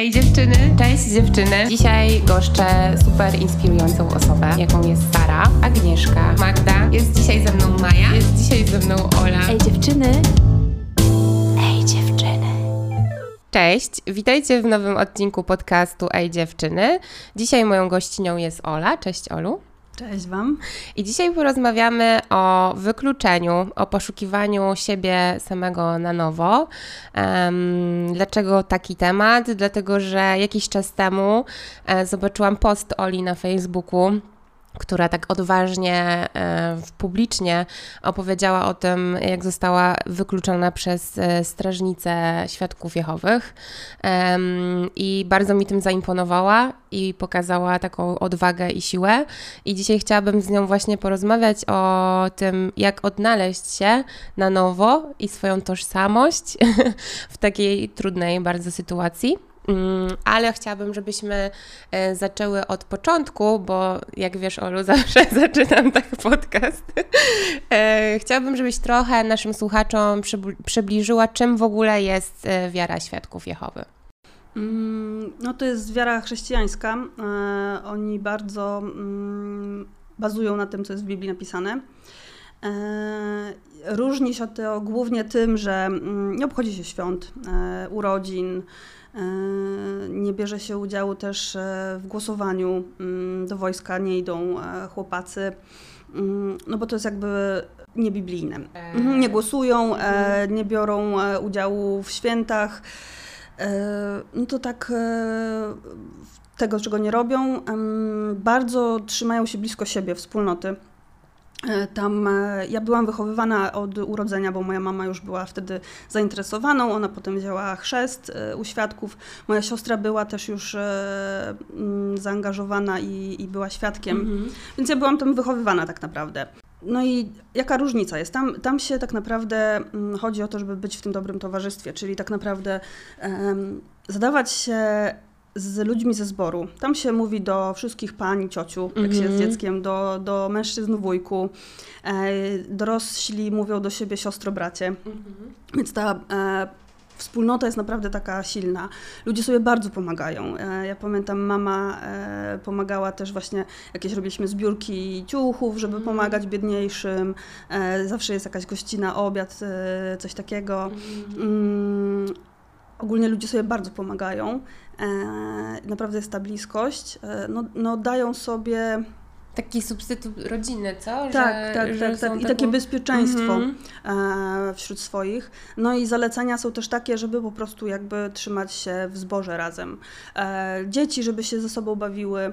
Ej dziewczyny, cześć dziewczyny. Dzisiaj goszczę super inspirującą osobę, jaką jest Sara, Agnieszka, Magda. Jest dzisiaj ze mną Maja, jest dzisiaj ze mną Ola. Ej dziewczyny. Ej dziewczyny. Cześć, witajcie w nowym odcinku podcastu Ej dziewczyny. Dzisiaj moją gościnią jest Ola. Cześć Olu. Cześć Wam. I dzisiaj porozmawiamy o wykluczeniu, o poszukiwaniu siebie samego na nowo. Um, dlaczego taki temat? Dlatego, że jakiś czas temu e, zobaczyłam post Oli na Facebooku która tak odważnie, e, publicznie opowiedziała o tym, jak została wykluczona przez e, strażnicę świadków Jehowych. I bardzo mi tym zaimponowała i pokazała taką odwagę i siłę. I dzisiaj chciałabym z nią właśnie porozmawiać o tym, jak odnaleźć się na nowo i swoją tożsamość w takiej trudnej bardzo sytuacji. Mm, ale chciałabym, żebyśmy e, zaczęły od początku, bo jak wiesz, Olu, zawsze zaczynam tak podcast. E, chciałabym, żebyś trochę naszym słuchaczom przybliżyła, czym w ogóle jest e, wiara świadków Jehowy. Mm, no to jest wiara chrześcijańska. Oni bardzo mm, bazują na tym, co jest w Biblii napisane. Różni się to głównie tym, że nie obchodzi się świąt, urodzin, nie bierze się udziału też e, w głosowaniu. Mm, do wojska nie idą e, chłopacy, mm, no bo to jest jakby niebiblijne. Mhm, nie głosują, mhm. nie biorą udziału w świętach. No to tak tego, czego nie robią, bardzo trzymają się blisko siebie, wspólnoty. E, tam e, ja byłam wychowywana od urodzenia, bo moja mama już była wtedy zainteresowaną. Ona potem wzięła chrzest e, u świadków. Moja siostra była też już mm, zaangażowana i, i była świadkiem, mhm. więc ja byłam tam wychowywana tak naprawdę. No i jaka różnica jest? Tam, tam się tak naprawdę mm, chodzi o to, żeby być w tym dobrym towarzystwie, czyli tak naprawdę um, zadawać się z ludźmi ze zboru. Tam się mówi do wszystkich pań, ciociu, jak się jest mhm. dzieckiem, do, do mężczyzn, wujku. E, dorośli mówią do siebie siostro, bracie. Mhm. Więc ta e, wspólnota jest naprawdę taka silna. Ludzie sobie bardzo pomagają. E, ja pamiętam, mama e, pomagała też właśnie, jakieś robiliśmy zbiórki ciuchów, żeby mhm. pomagać biedniejszym. E, zawsze jest jakaś gościna, obiad, coś takiego. Mm, ogólnie ludzie sobie bardzo pomagają. E, naprawdę jest ta bliskość, e, no, no dają sobie Taki substytut rodziny, co? Że, tak, tak, że tak, tak. I taką... takie bezpieczeństwo mm -hmm. wśród swoich. No i zalecenia są też takie, żeby po prostu jakby trzymać się w zborze razem. Dzieci, żeby się ze sobą bawiły.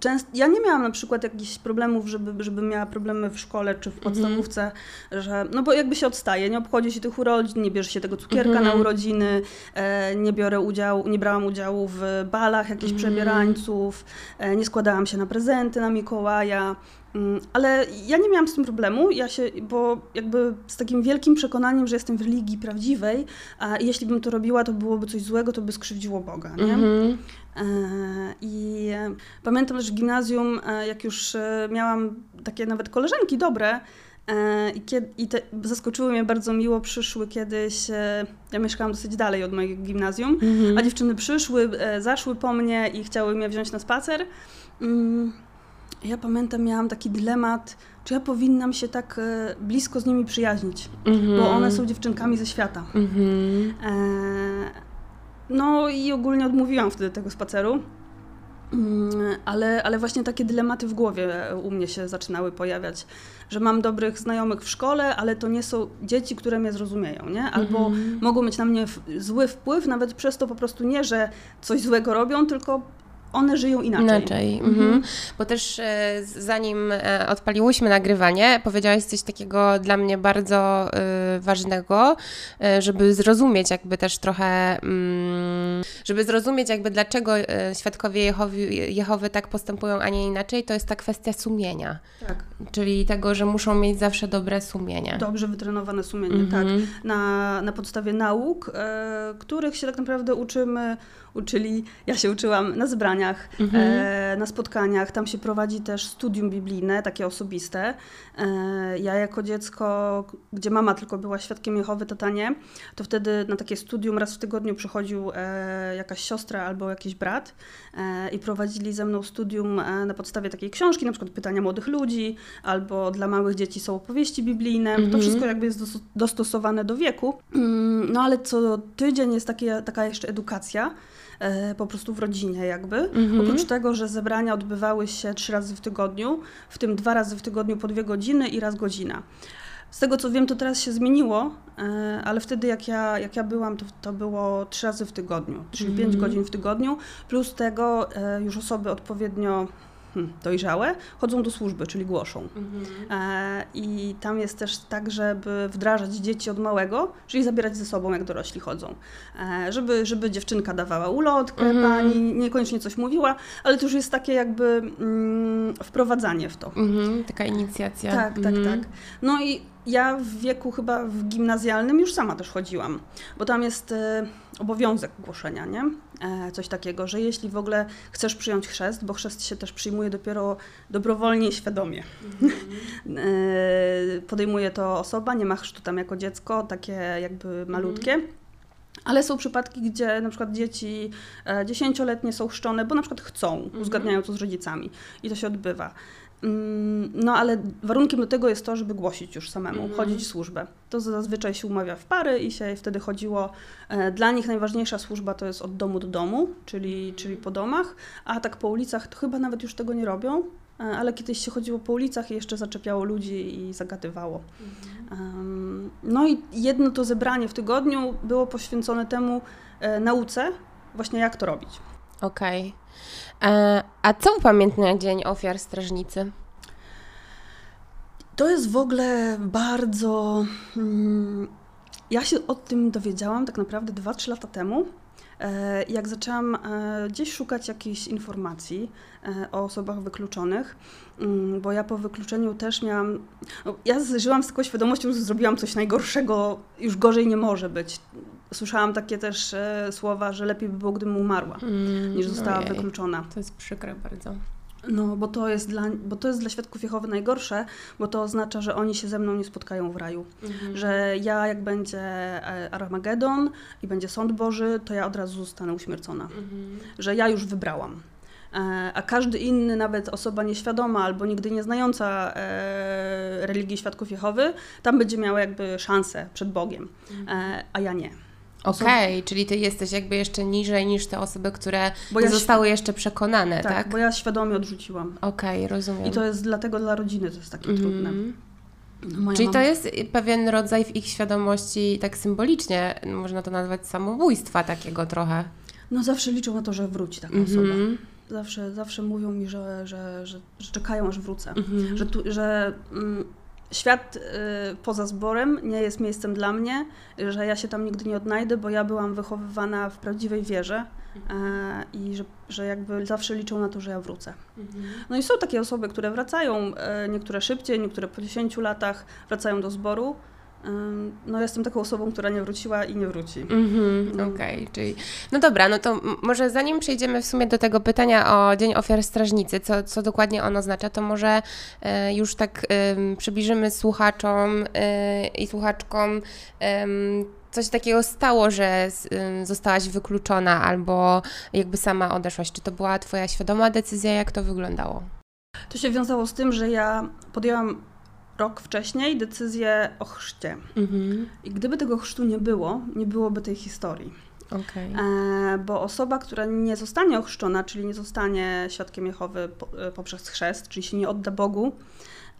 Częst, ja nie miałam na przykład jakichś problemów, żeby, żeby miała problemy w szkole czy w mhm. podstawówce, mm. że, no bo jakby się odstaje, nie obchodzi się tych urodzin, nie bierze się tego cukierka mm. na mhm. urodziny, e, nie biorę udziału, nie brałam udziału w balach jakichś mm. przebierańców, e, nie składałam się na prezenty na Mikołaja, mm, ale ja nie miałam z tym problemu, ja się, bo jakby z takim wielkim przekonaniem, że jestem w religii prawdziwej, a jeśli bym to robiła, to byłoby coś złego, to by skrzywdziło Boga, nie? Mm -hmm. I pamiętam też w gimnazjum, e, jak już e, miałam takie nawet koleżanki dobre, i, kiedy, i te, zaskoczyły mnie bardzo miło, przyszły kiedyś, ja mieszkałam dosyć dalej od mojego gimnazjum, mhm. a dziewczyny przyszły, zaszły po mnie i chciały mnie wziąć na spacer. Mm, ja pamiętam, miałam taki dylemat, czy ja powinnam się tak blisko z nimi przyjaźnić, mhm. bo one są dziewczynkami ze świata. Mhm. No i ogólnie odmówiłam wtedy tego spaceru. Mm, ale, ale właśnie takie dylematy w głowie u mnie się zaczynały pojawiać, że mam dobrych znajomych w szkole, ale to nie są dzieci, które mnie zrozumieją, nie? Albo mm -hmm. mogą mieć na mnie zły wpływ, nawet przez to po prostu nie, że coś złego robią, tylko one żyją inaczej. Inaczej. Mhm. mhm. Bo też e, zanim e, odpaliłyśmy nagrywanie, powiedziałaś coś takiego dla mnie bardzo e, ważnego, żeby zrozumieć jakby też trochę, mm, żeby zrozumieć jakby dlaczego świadkowie Jehowy, Jehowy tak postępują, a nie inaczej, to jest ta kwestia sumienia. Tak. Czyli tego, że muszą mieć zawsze dobre sumienie. Dobrze wytrenowane sumienie, tak. mhm. tak. Na, na podstawie nauk, e, których się tak naprawdę uczymy, uczyli, ja się uczyłam na zebraniach, Mhm. e, na spotkaniach. Tam się prowadzi też studium biblijne, takie osobiste. E, ja jako dziecko, gdzie mama tylko była świadkiem Jehowy, tata nie, to wtedy na takie studium raz w tygodniu przychodził e, jakaś siostra albo jakiś brat e, i prowadzili ze mną studium e, na podstawie takiej książki, na przykład pytania młodych ludzi, albo dla małych dzieci są opowieści biblijne. Mhm. To wszystko jakby jest dos- dostosowane do wieku. Mm, No ale co tydzień jest takie, taka jeszcze edukacja, po prostu w rodzinie jakby. Mhm. Oprócz tego, że zebrania odbywały się trzy razy w tygodniu, w tym dwa razy w tygodniu po dwie godziny i raz godzina. Z tego co wiem, to teraz się zmieniło, e, ale wtedy jak ja, jak ja byłam, to, to było trzy razy w tygodniu, czyli Mhm. pięć godzin w tygodniu, plus tego e, już osoby odpowiednio hmm, dojrzałe chodzą do służby, czyli głoszą. E, I tam jest też tak, żeby wdrażać dzieci od małego, czyli zabierać ze sobą, jak dorośli chodzą. E, Żeby, żeby dziewczynka dawała ulotkę, Mhm. pani niekoniecznie coś mówiła, ale to już jest takie jakby mm, wprowadzanie w to. Mhm, taka inicjacja. Tak, tak, Mhm. tak. No i ja w wieku chyba w gimnazjalnym już sama też chodziłam, bo tam jest e, obowiązek głoszenia, nie? E, coś takiego, że jeśli w ogóle chcesz przyjąć chrzest, bo chrzest się też przyjmuje dopiero dobrowolnie i świadomie. e, podejmuje to osoba, nie ma chrztu tam jako dziecko, takie jakby malutkie. Ale są przypadki, gdzie na przykład dzieci e, dziesięcioletnie są chrzczone, bo na przykład chcą, uzgadniają to z rodzicami i to się odbywa. Mm, No ale warunkiem do tego jest to, żeby głosić już samemu, Mhm. chodzić w służbę. To zazwyczaj się umawia w pary i się wtedy chodziło. e, Dla nich najważniejsza służba to jest od domu do domu, czyli, czyli po domach, a tak po ulicach to chyba nawet już tego nie robią, e, ale kiedyś się chodziło po ulicach i jeszcze zaczepiało ludzi i zagadywało. Em, No i jedno to zebranie w tygodniu było poświęcone temu e, nauce, właśnie jak to robić. Okej. E, A co upamiętnia Dzień Ofiar Strażnicy? To jest w ogóle bardzo. Mm, ja się o tym dowiedziałam tak naprawdę 2-3 lata temu. e, Jak zaczęłam e, gdzieś szukać jakichś informacji o osobach wykluczonych, mm, bo ja po wykluczeniu też miałam. No, ja żyłam z taką świadomością, że zrobiłam coś najgorszego, już gorzej nie może być. Słyszałam takie też e, słowa, że lepiej by było, gdybym umarła, Mm, niż została ojej. wykluczona. To jest przykre bardzo. No, bo to, jest dla, bo to jest dla świadków Jehowy najgorsze, bo to oznacza, że oni się ze mną nie spotkają w raju. Mhm. Że ja, jak będzie e, Armagedon i będzie sąd Boży, to ja od razu zostanę uśmiercona. Mhm. Że ja już wybrałam. E, A każdy inny, nawet osoba nieświadoma albo nigdy nie znająca e, religii świadków Jehowy, tam będzie miała jakby szansę przed Bogiem, e, a ja nie. Okej, czyli ty jesteś jakby jeszcze niżej niż te osoby, które Bo ja zostały jeszcze przekonane, Tak, tak? bo ja świadomie odrzuciłam. Okej, rozumiem. I to jest dlatego dla rodziny to jest takie Mhm. trudne. Moja Czyli mama- to jest pewien rodzaj w ich świadomości, tak symbolicznie, można to nazwać samobójstwa takiego trochę. No zawsze liczą na to, że wróci taka osoba. Mhm. Zawsze, zawsze mówią mi, że, że, że, że czekają, aż wrócę. Mhm. Że, tu, że mm, świat y, poza zborem nie jest miejscem dla mnie, że ja się tam nigdy nie odnajdę, bo ja byłam wychowywana w prawdziwej wierze e, i że, że jakby zawsze liczą na to, że ja wrócę. Mhm. No i są takie osoby, które wracają, e, niektóre szybciej, niektóre po 10 latach wracają do zboru. No jestem taką osobą, która nie wróciła i nie wróci. Mhm, No. Okej, czyli. No dobra, no to może zanim przejdziemy w sumie do tego pytania o Dzień Ofiar Strażnicy, co, co dokładnie on oznacza, to może e, już tak em, przybliżymy słuchaczom e, i słuchaczkom, em, co się takiego stało, że zostałaś wykluczona albo jakby sama odeszłaś. Czy to była Twoja świadoma decyzja, jak to wyglądało? To się wiązało z tym, że ja podjęłam rok wcześniej decyzję o chrzcie. Mhm. I gdyby tego chrztu nie było, nie byłoby tej historii. Okej. E, bo osoba, która nie zostanie ochrzczona, czyli nie zostanie świadkiem Jehowy po, e, poprzez chrzest, czyli się nie odda Bogu,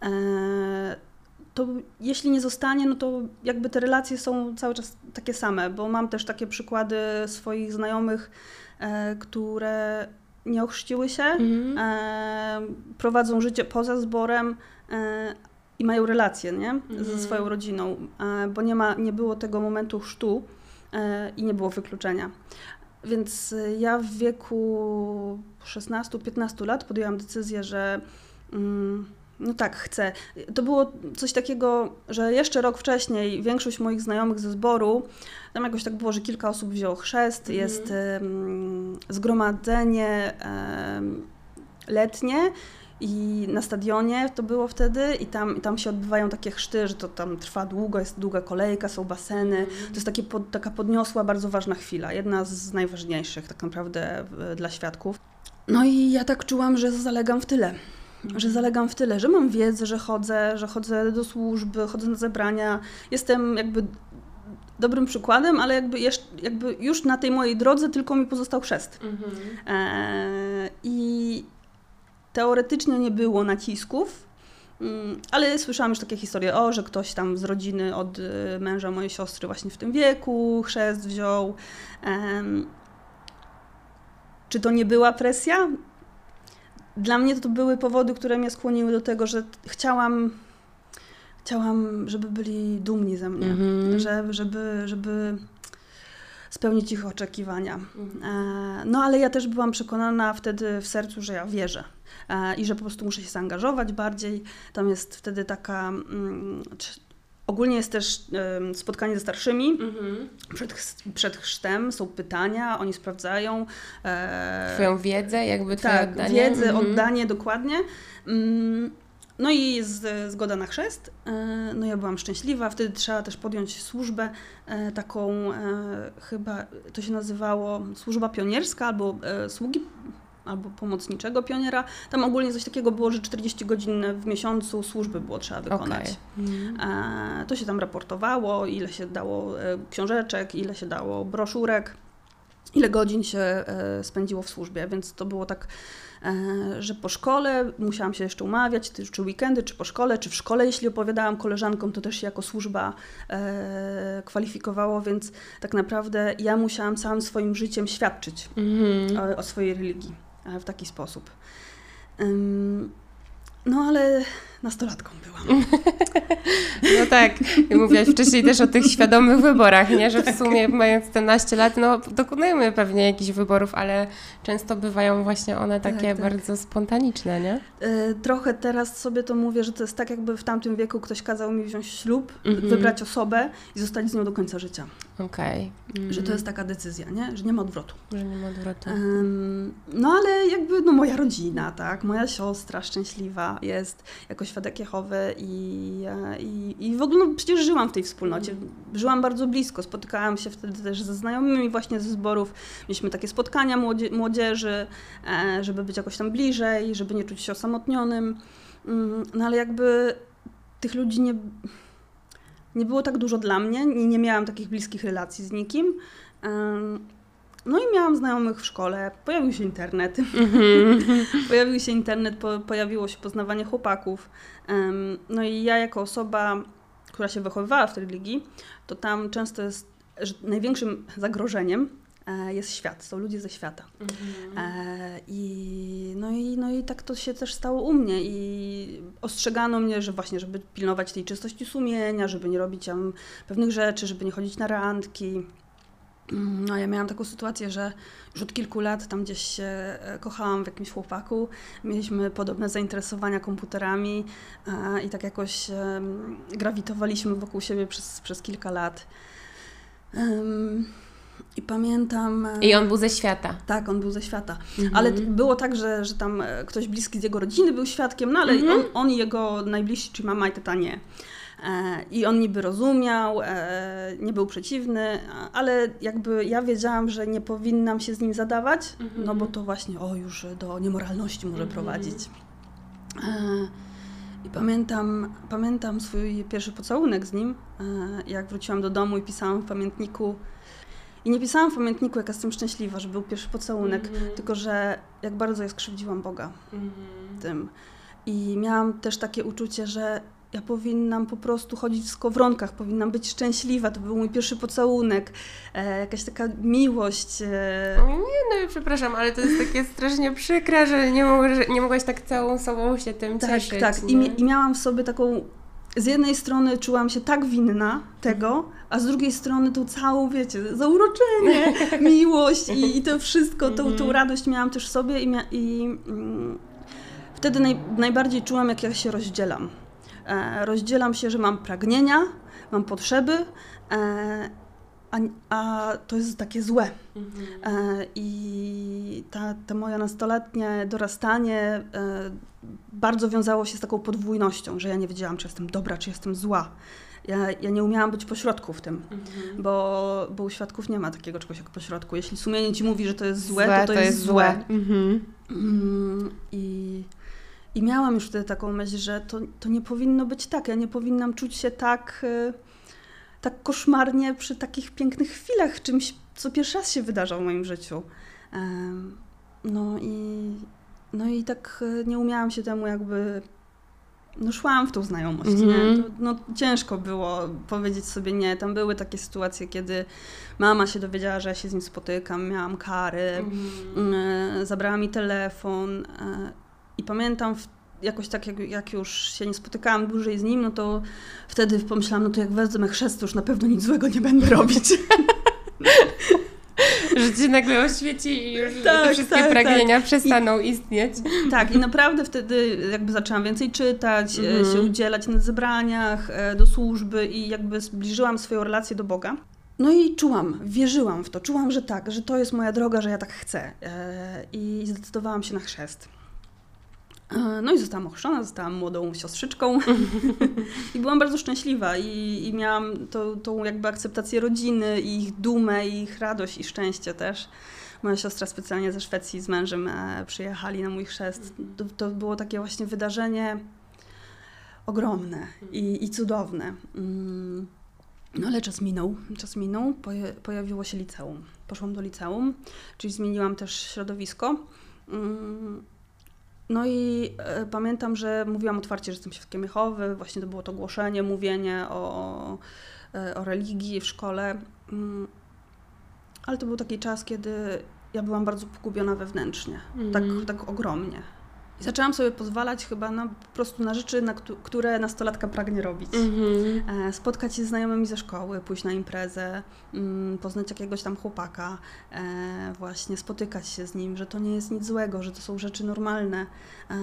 e, to jeśli nie zostanie, no to jakby te relacje są cały czas takie same, bo mam też takie przykłady swoich znajomych, e, które nie ochrzciły się, Mhm. e, prowadzą życie poza zborem e, i mają relacje nie? Mhm. ze swoją rodziną, e, bo nie, ma, nie było tego momentu chrztu e, i nie było wykluczenia. Więc e, ja w wieku 16-15 lat podjęłam decyzję, że mm, no tak, chcę. To było coś takiego, że jeszcze rok wcześniej większość moich znajomych ze zboru, tam jakoś tak było, że kilka osób wzięło chrzest, Mhm. jest zgromadzenie letnie i na stadionie to było wtedy i tam, i tam się odbywają takie chrzty, że to tam trwa długo, jest długa kolejka, są baseny. To jest takie pod, taka podniosła, bardzo ważna chwila. Jedna z najważniejszych tak naprawdę dla świadków. No i ja tak czułam, że zalegam w tyle. Że zalegam w tyle, że mam wiedzę, że chodzę, że chodzę do służby, chodzę na zebrania. Jestem jakby dobrym przykładem, ale jakby, jakby już na tej mojej drodze tylko mi pozostał chrzest. Mhm. E, I teoretycznie nie było nacisków, mm, ale słyszałam już takie historie, o, że ktoś tam z rodziny od y, męża mojej siostry właśnie w tym wieku chrzest wziął. Czy to nie była presja? Dla mnie to były powody, które mnie skłoniły do tego, że chciałam, chciałam, żeby byli dumni ze mnie, mm-hmm. że, żeby, żeby spełnić ich oczekiwania. Mm-hmm. No ale ja też byłam przekonana wtedy w sercu, że ja wierzę e, i że po prostu muszę się zaangażować bardziej. Tam jest wtedy taka mm, Ogólnie jest też spotkanie ze starszymi mhm. przed, przed chrztem, są pytania, oni sprawdzają. E, Twoją wiedzę, jakby twoje tak, oddanie. wiedzę, mhm. oddanie dokładnie. Mm, no i jest zgoda na chrzest. E, no ja byłam szczęśliwa. Wtedy trzeba też podjąć służbę e, taką, chyba to się nazywało służba pionierska albo sługi albo pomocniczego pioniera. Tam ogólnie coś takiego było, że 40 godzin w miesiącu służby było trzeba wykonać. Okay. Mm. E, to się tam raportowało, ile się dało e, książeczek, ile się dało broszurek, ile godzin się e, spędziło w służbie, więc to było tak że po szkole musiałam się jeszcze umawiać, czy weekendy, czy po szkole, czy w szkole, jeśli opowiadałam koleżankom, to też się jako służba e, kwalifikowało, więc tak naprawdę ja musiałam całym swoim życiem świadczyć mm o, o swojej religii w taki sposób. No ale nastolatką byłam. No tak, mówiłaś wcześniej też o tych świadomych wyborach, nie? że w tak. sumie mając 14 lat, no dokonujemy pewnie jakichś wyborów, ale często bywają właśnie one takie tak, tak. bardzo spontaniczne, nie? E, trochę teraz sobie to mówię, że to jest tak jakby w tamtym wieku ktoś kazał mi wziąć ślub, -hmm. wybrać osobę i zostać z nią do końca życia. Okej. Okay. Mm. Że to jest taka decyzja, nie? Że nie ma odwrotu. Że nie ma odwrotu. Um, no ale jakby no moja rodzina, tak? Moja siostra szczęśliwa jest jakoś świadek Jehowy i, e, i, i w ogóle no, przecież żyłam w tej wspólnocie. Żyłam bardzo blisko, spotykałam się wtedy też ze znajomymi właśnie ze zborów. Mieliśmy takie spotkania młodzie, młodzieży, e, żeby być jakoś tam bliżej, żeby nie czuć się osamotnionym. Mm, no ale jakby tych ludzi nie, nie było tak dużo dla mnie, nie, nie miałam takich bliskich relacji z nikim. No i miałam znajomych w szkole, pojawił się internet. Mm-hmm. pojawił się internet, po, pojawiło się poznawanie chłopaków. Um, no i ja jako osoba, która się wychowywała w tej religii, to tam często jest, że największym zagrożeniem e, jest świat, są ludzie ze świata. Mm-hmm. E, i, no, i, no i tak to się też stało u mnie i ostrzegano mnie, że właśnie, żeby pilnować tej czystości sumienia, żeby nie robić tam pewnych rzeczy, żeby nie chodzić na randki. No, ja miałam taką sytuację, że już od kilku lat tam gdzieś się e, kochałam w jakimś chłopaku. Mieliśmy podobne zainteresowania komputerami e, i tak jakoś grawitowaliśmy wokół siebie przez, przez kilka lat. I pamiętam. E, I on był ze świata. Tak, on był ze świata. Mhm. Ale było tak, że, że tam ktoś bliski z jego rodziny był świadkiem, no ale mhm. on, on i jego najbliżsi, czyli mama i tata nie. E, I on niby rozumiał, e, nie był przeciwny, ale jakby ja wiedziałam, że nie powinnam się z nim zadawać, mhm. no bo to właśnie o już do niemoralności może mhm. prowadzić. E, I pamiętam, pamiętam swój pierwszy pocałunek z nim, jak wróciłam do domu i pisałam w pamiętniku. I nie pisałam w pamiętniku, jak jestem szczęśliwa, że był pierwszy pocałunek, mm tylko że jak bardzo ja skrzywdziłam Boga mm tym. I miałam też takie uczucie, że ja powinnam po prostu chodzić w skowronkach, powinnam być szczęśliwa, to był mój pierwszy pocałunek, e, jakaś taka miłość. E... Nie, no przepraszam, ale to jest takie strasznie przykre, że nie, mogłeś, nie mogłaś tak całą sobą się tym tak, cieszyć. Tak, tak. I, I miałam w sobie taką, z jednej strony czułam się tak winna tego, a z drugiej strony tą całą, wiecie, zauroczenie, miłość i, i to wszystko, tą, tą mhm. radość miałam też w sobie i, i mm, wtedy naj, najbardziej czułam, jak ja się rozdzielam rozdzielam się, że mam pragnienia, mam potrzeby e, a, a to jest takie złe. E, I ta, ta moja nastoletnie dorastanie e, bardzo wiązało się z taką podwójnością, że ja nie wiedziałam, czy jestem dobra, czy jestem zła. Ja, ja nie umiałam być pośrodku w tym, bo, bo u świadków nie ma takiego czegoś jak pośrodku. Jeśli sumienie ci mówi, że to jest złe, to to, jest, złe. Mhm. Mm, I, I miałam już wtedy taką myśl, że to, to nie powinno być tak. Ja nie powinnam czuć się tak, y, tak koszmarnie przy takich pięknych chwilach, czymś, co pierwszy raz się wydarza w moim życiu. No i, no i tak y, nie umiałam się temu jakby. No szłam w tą znajomość, Mhm. nie? To, no, ciężko było powiedzieć sobie nie. Tam były takie sytuacje, kiedy mama się dowiedziała, że ja się z nim spotykam, miałam kary, e, zabrała mi telefon i pamiętam w, jakoś tak, jak, jak już się nie spotykałam dłużej z nim, no to wtedy pomyślałam, no to jak wezmę chrzest, to już na pewno nic złego nie będę robić. Że cię nagle oświeci i już Tak, te wszystkie tak, pragnienia przestaną istnieć. tak, i naprawdę wtedy jakby zaczęłam więcej czytać, e, Mhm. się udzielać na zebraniach, e, do służby i jakby zbliżyłam swoją relację do Boga. No i czułam, wierzyłam w to, czułam, że tak, że to jest moja droga, że ja tak chcę. E, I zdecydowałam się na chrzest. E, No i zostałam ochrzczona, zostałam młodą siostrzyczką i byłam bardzo szczęśliwa i, i miałam tą, tą jakby akceptację rodziny i ich dumę i ich radość i szczęście też. Moja siostra specjalnie ze Szwecji z mężem e, przyjechali na mój chrzest. To, to było takie właśnie wydarzenie ogromne i, i cudowne. Mm. No ale czas minął, czas minął, poja- pojawiło się liceum. Poszłam do liceum, czyli zmieniłam też środowisko. Mm. No i e, pamiętam, że mówiłam otwarcie, że jestem świadkiem Jehowy, właśnie to było to głoszenie, mówienie o, e, o religii w szkole. Mm. Ale to był taki czas, kiedy ja byłam bardzo pogubiona wewnętrznie, tak, Mhm. tak ogromnie. I zaczęłam sobie pozwalać chyba na, po prostu na rzeczy, na, któ- które nastolatka pragnie robić. Mhm. E, spotkać się z znajomymi ze szkoły, pójść na imprezę, mm, poznać jakiegoś tam chłopaka, e, właśnie spotykać się z nim, że to nie jest nic złego, że to są rzeczy normalne. E,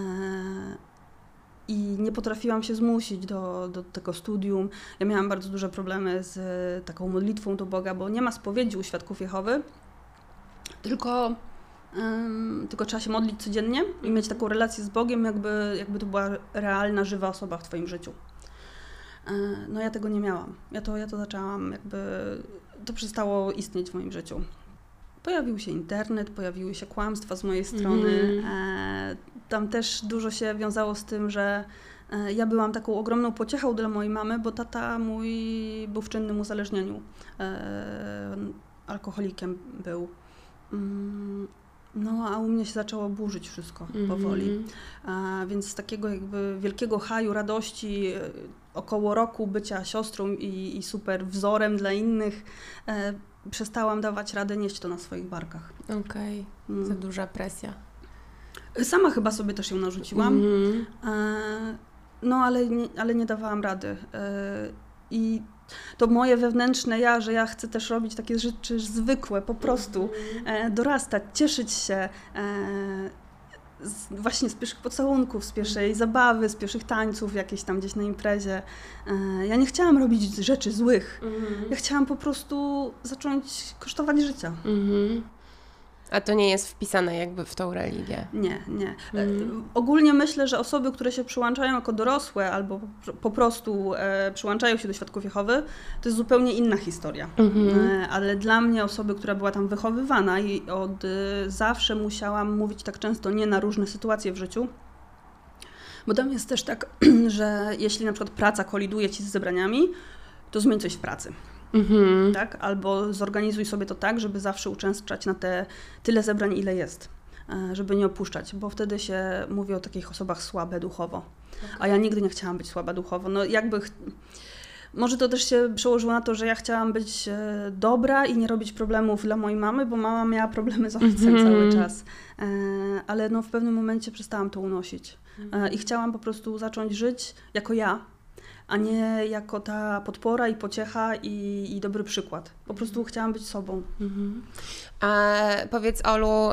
I nie potrafiłam się zmusić do, do tego studium. Ja miałam bardzo duże problemy z taką modlitwą do Boga, bo nie ma spowiedzi u świadków Jehowy, tylko, tylko trzeba się modlić codziennie i mieć taką relację z Bogiem, jakby, jakby to była realna, żywa osoba w Twoim życiu. E, No ja tego nie miałam. Ja to, ja to zaczęłam jakby, to przestało istnieć w moim życiu. Pojawił się internet, pojawiły się kłamstwa z mojej strony. Mhm. E, tam też dużo się wiązało z tym, że e, ja byłam taką ogromną pociechą dla mojej mamy, bo tata mój był w czynnym uzależnieniu. E, alkoholikiem był. Mm, No, a u mnie się zaczęło burzyć wszystko powoli. Mhm. A więc z takiego jakby wielkiego haju, radości, e, około roku bycia siostrą i, i super wzorem dla innych, e, przestałam dawać radę nieść to na swoich barkach. Okej, Mm. za duża presja. Sama chyba sobie też ją narzuciłam, Mhm. e, no ale nie, ale nie dawałam rady. E, I to moje wewnętrzne ja, że ja chcę też robić takie rzeczy zwykłe, po prostu e, dorastać, cieszyć się e, z, właśnie z pierwszych pocałunków, z pierwszej zabawy, z pierwszych tańców jakieś tam gdzieś na imprezie. E, ja nie chciałam robić rzeczy złych. Mhm. Ja chciałam po prostu zacząć kosztować życia. Mhm. A to nie jest wpisane jakby w tą religię. Nie, nie. E, Mhm. Ogólnie myślę, że osoby, które się przyłączają jako dorosłe albo po- prostu e, przyłączają się do Świadków Jehowy, to jest zupełnie inna historia. Mhm. E, ale dla mnie, osoby, która była tam wychowywana i od e, zawsze musiałam mówić tak często nie na różne sytuacje w życiu, bo tam jest też tak, że jeśli na przykład praca koliduje ci z zebraniami, to zmień coś w pracy. Mhm. tak? Albo zorganizuj sobie to tak, żeby zawsze uczęszczać na te tyle zebrań, ile jest, e, żeby nie opuszczać, bo wtedy się mówi o takich osobach słabe duchowo. A ja nigdy nie chciałam być słaba duchowo. No jakby... ch- Może to też się przełożyło na to, że ja chciałam być e, dobra i nie robić problemów dla mojej mamy, bo mama miała problemy z ojcem Mhm. cały czas. E, ale no w pewnym momencie przestałam to unosić. I chciałam po prostu zacząć żyć jako ja, a nie jako ta podpora i pociecha i, i dobry przykład. Po prostu chciałam być sobą. Mhm. A powiedz Olu,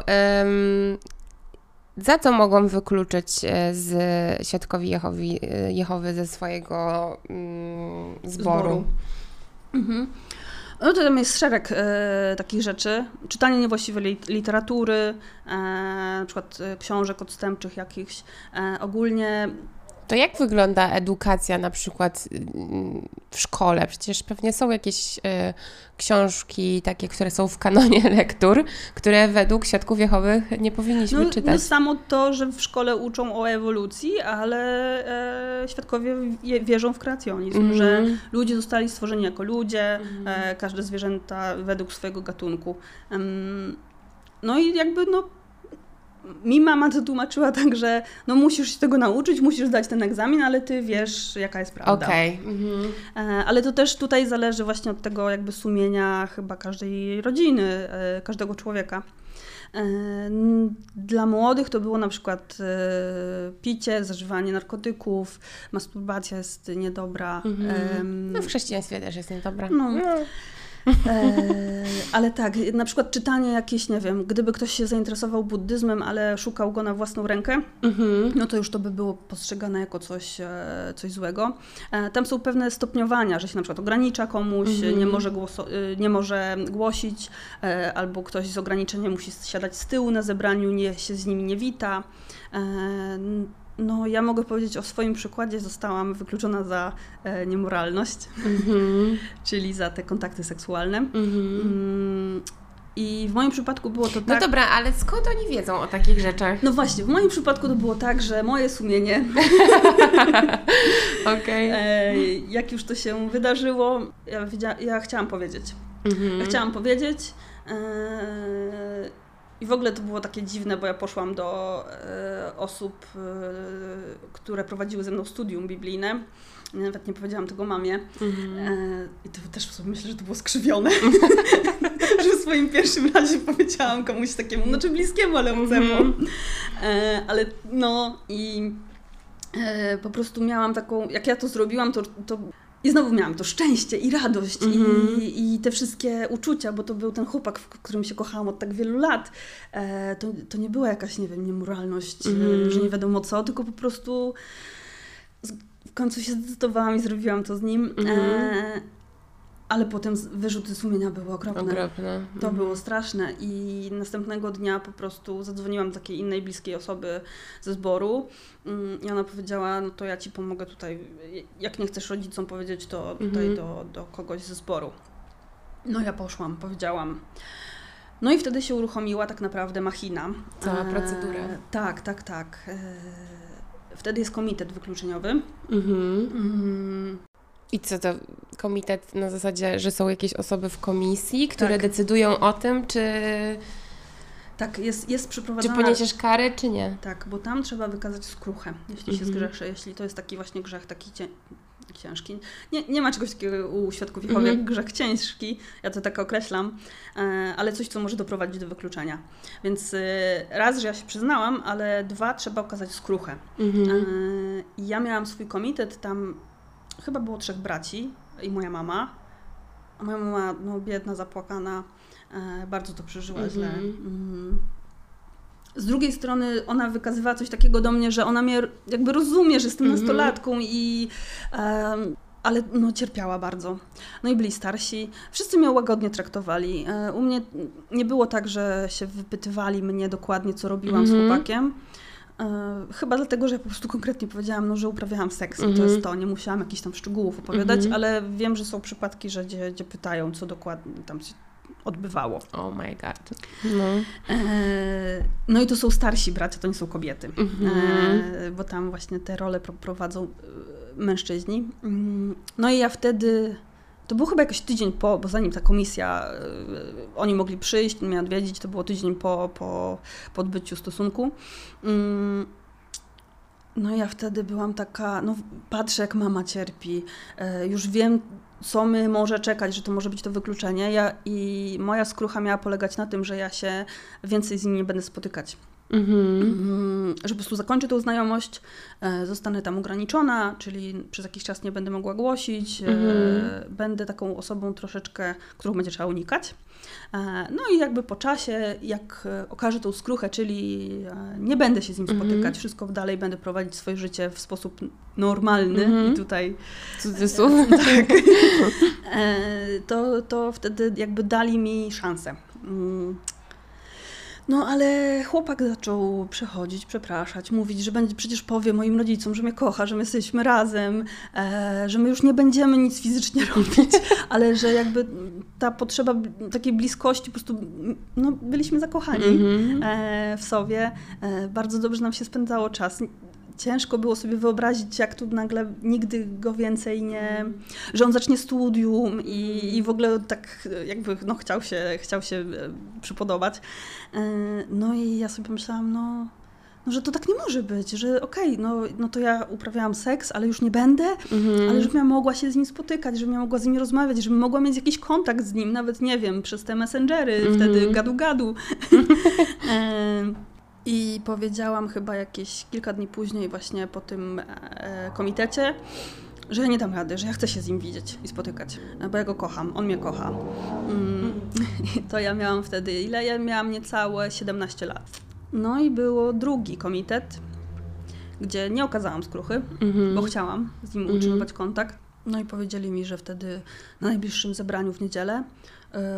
za co mogą wykluczyć e, z świadkowi Jehowi, e, Jehowy ze swojego mm, zboru? Mhm. No to tam jest szereg e, takich rzeczy. Czytanie niewłaściwej li- literatury, e, na przykład e, książek odstępczych jakichś. E, ogólnie To jak wygląda edukacja na przykład mm, w szkole? Przecież pewnie są jakieś y, książki takie, które są w kanonie lektur, które według świadków Jehowych nie powinniśmy no, no czytać. samo to, że w szkole uczą o ewolucji, ale e, świadkowie wie- wierzą w kreacjonizm, Mhm. że ludzie zostali stworzeni jako ludzie, e, każde zwierzęta według swojego gatunku. No i jakby no mi mama to tłumaczyła tak, że no musisz się tego nauczyć, musisz zdać ten egzamin, ale ty wiesz, jaka jest prawda. Okej. mhm. E, Ale to też tutaj zależy właśnie od tego jakby sumienia chyba każdej rodziny, e, każdego człowieka. E, Dla młodych to było na przykład picie, zażywanie narkotyków, masturbacja jest niedobra. em, No w chrześcijaństwie też jest niedobra. No. E, ale tak, na przykład czytanie jakieś, nie wiem, gdyby ktoś się zainteresował buddyzmem, ale szukał go na własną rękę, Mhm. no to już to by było postrzegane jako coś, e, coś złego. E, Tam są pewne stopniowania, że się na przykład ogranicza komuś, nie, może nie może głosić, e, albo ktoś z ograniczeniem musi siadać z tyłu na zebraniu, nie się z nimi nie wita. No, ja mogę powiedzieć o swoim przykładzie, zostałam wykluczona za e, niemoralność, Mhm. czyli za te kontakty seksualne. Mhm. Mm, I w moim przypadku było to No tak. dobra, ale skąd oni wiedzą o takich rzeczach? No właśnie, w moim przypadku to było tak, że moje sumienie Okej. E, jak już to się wydarzyło, ja, ja chciałam powiedzieć. Mhm. Ja chciałam powiedzieć. e, I w ogóle to było takie dziwne, bo ja poszłam do e, osób, e, które prowadziły ze mną studium biblijne. Nawet nie powiedziałam tego mamie. Mhm. E, I to też sobie myślę, że to było skrzywione. że w swoim pierwszym razie powiedziałam komuś takiemu, znaczy bliskiemu, ale obcemu. E, ale no i e, po prostu miałam taką, jak ja to zrobiłam, to, to i znowu miałam to szczęście i radość Mhm. i, i te wszystkie uczucia, bo to był ten chłopak, w którym się kochałam od tak wielu lat. E, to, to nie była jakaś, nie wiem, niemoralność, Mhm. e, że nie wiadomo co, tylko po prostu w końcu się zdecydowałam i zrobiłam to z nim. Mhm. E, ale potem wyrzuty sumienia były okropne. Okropne. To Mhm. było straszne i następnego dnia po prostu zadzwoniłam do takiej innej bliskiej osoby ze zboru mm, i ona powiedziała, no to ja Ci pomogę tutaj, jak nie chcesz rodzicom powiedzieć, to tutaj Mhm. do, do kogoś ze zboru. No ja poszłam, powiedziałam. No i wtedy się uruchomiła tak naprawdę machina. Cała procedura. tak, tak, tak. E, wtedy jest komitet wykluczeniowy. Mhm. Mm, I co to? Komitet na zasadzie, że są jakieś osoby w komisji, które Tak. decydują o tym, czy, tak, jest, jest czy przeprowadzona... poniesiesz karę, czy nie. Tak, bo tam trzeba wykazać skruchę, jeśli się Mhm. zgrzeszy, jeśli to jest taki właśnie grzech taki cię, ciężki. Nie, nie ma czegoś takiego u świadków Jehowy Mhm. jak grzech ciężki, ja to tak określam, e, ale coś, co może doprowadzić do wykluczenia. Więc e, raz, że ja się przyznałam, ale dwa, trzeba okazać skruchę. Mhm. E, ja miałam swój komitet, tam chyba było trzech braci i moja mama. A moja mama, no biedna, zapłakana, e, bardzo to przeżyła Mhm. źle. Mm. Z drugiej strony ona wykazywała coś takiego do mnie, że ona mnie jakby rozumie, że jestem Mhm. nastolatką i... em, ale no, cierpiała bardzo. No i byli starsi. Wszyscy mnie łagodnie traktowali. E, U mnie nie było tak, że się wypytywali mnie dokładnie, co robiłam z Mhm. chłopakiem. E, Chyba dlatego, że ja po prostu konkretnie powiedziałam, no, że uprawiałam seks i to Mhm. jest to. Nie musiałam jakichś tam szczegółów opowiadać, Mhm. ale wiem, że są przypadki, że gdzie, gdzie pytają, co dokładnie tam się odbywało. Oh my god. No. E, No i to są starsi bracia, to nie są kobiety, Mhm. e, bo tam właśnie te role pro- prowadzą e, mężczyźni. Mm, No i ja wtedy, to był chyba jakiś tydzień po, bo zanim ta komisja, e, oni mogli przyjść, mnie odwiedzić, to było tydzień po, po, po odbyciu stosunku. Mm, No ja wtedy byłam taka, no patrzę jak mama cierpi, e, już wiem co my może czekać, że to może być to wykluczenie ja, i moja skrucha miała polegać na tym, że ja się więcej z nimi nie będę spotykać. Mhm. Mm, że po prostu zakończę tą znajomość, e, zostanę tam ograniczona, czyli przez jakiś czas nie będę mogła głosić, e, Mhm. będę taką osobą troszeczkę, którą będzie trzeba unikać. E, No i jakby po czasie, jak e, okażę tą skruchę, czyli nie będę się z nim Mhm. spotykać, wszystko dalej będę prowadzić swoje życie w sposób normalny Mhm. i tutaj Cudzysłów. tak, to, to wtedy jakby dali mi szansę. Mm. No ale chłopak zaczął przechodzić, przepraszać, mówić, że będzie przecież powie moim rodzicom, że mnie kocha, że my jesteśmy razem, e, że my już nie będziemy nic fizycznie robić, ale że jakby ta potrzeba takiej bliskości, po prostu no, byliśmy zakochani Mhm. e, w sobie. E, bardzo dobrze nam się spędzało czas. Ciężko było sobie wyobrazić, jak tu nagle nigdy go więcej nie. że on zacznie studium i, i w ogóle tak jakby no, chciał, się, chciał się e, przypodobać. E, no i ja sobie myślałam, no. No, że to tak nie może być, że okej, no, no to ja uprawiałam seks, ale już nie będę, Mhm. ale żebym ja mogła się z nim spotykać, żebym ja mogła z nim rozmawiać, żebym mogła mieć jakiś kontakt z nim, nawet nie wiem, przez te messengery, Mhm. wtedy gadu-gadu. I powiedziałam chyba jakieś kilka dni później, właśnie po tym e, komitecie, że ja nie dam rady, że ja chcę się z nim widzieć i spotykać, e, bo ja go kocham, on mnie kocha. Mm, to ja miałam wtedy, ile ja miałam niecałe 17 lat. No i było drugi komitet, gdzie nie okazałam skruchy, Mhm. bo chciałam z nim Mhm. utrzymywać kontakt. No i powiedzieli mi, że wtedy na najbliższym zebraniu w niedzielę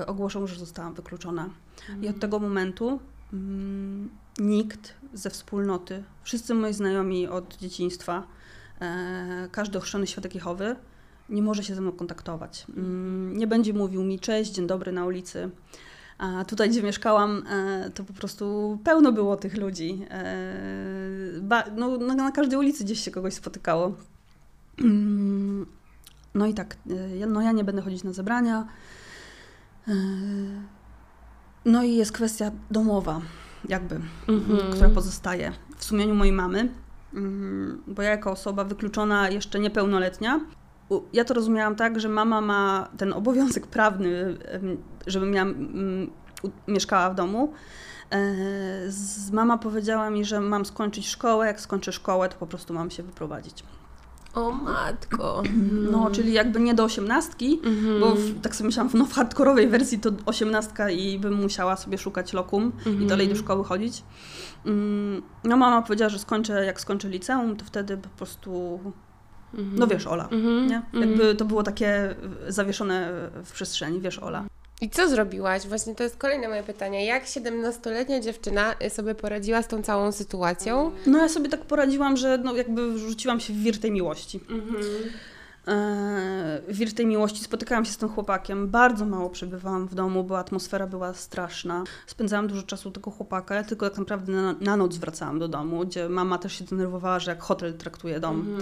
y, ogłoszą, że zostałam wykluczona. I od tego momentu mm, nikt ze wspólnoty, wszyscy moi znajomi od dzieciństwa, e, każdy ochrzczony świadek Jehowy, nie może się ze mną kontaktować. Mm, nie będzie mówił mi cześć, dzień dobry na ulicy. A tutaj, gdzie mieszkałam, e, to po prostu pełno było tych ludzi. E, no, na, każdej ulicy gdzieś się kogoś spotykało. Mm, No i tak, no ja nie będę chodzić na zebrania. No i jest kwestia domowa, jakby, Mhm. która pozostaje w sumieniu mojej mamy, Mm, bo ja jako osoba wykluczona, jeszcze niepełnoletnia, ja to rozumiałam tak, że mama ma ten obowiązek prawny, żebym ja mm, mieszkała w domu. E, Mama powiedziała mi, że mam skończyć szkołę, jak skończę szkołę, to po prostu mam się wyprowadzić. O matko. No, czyli jakby nie do osiemnastki, Mhm. bo w, tak sobie myślałam, no w hardkorowej wersji to osiemnastka i bym musiała sobie szukać lokum i dalej do szkoły chodzić. Mm, No mama powiedziała, że skończę, jak skończę liceum, to wtedy po prostu, Mhm. no wiesz Ola, Mhm. nie? Mhm. Jakby to było takie y, zawieszone w przestrzeni, wiesz Ola. I co zrobiłaś? Właśnie to jest kolejne moje pytanie. Jak 17-letnia dziewczyna sobie poradziła z tą całą sytuacją? No ja sobie tak poradziłam, że no jakby rzuciłam się w wir tej miłości. E, wir tej miłości. Spotykałam się z tym chłopakiem. Bardzo mało przebywałam w domu, bo atmosfera była straszna. Spędzałam dużo czasu u tego chłopaka. Ja tylko tak naprawdę na, na noc wracałam do domu, gdzie mama też się denerwowała, że jak hotel traktuje dom.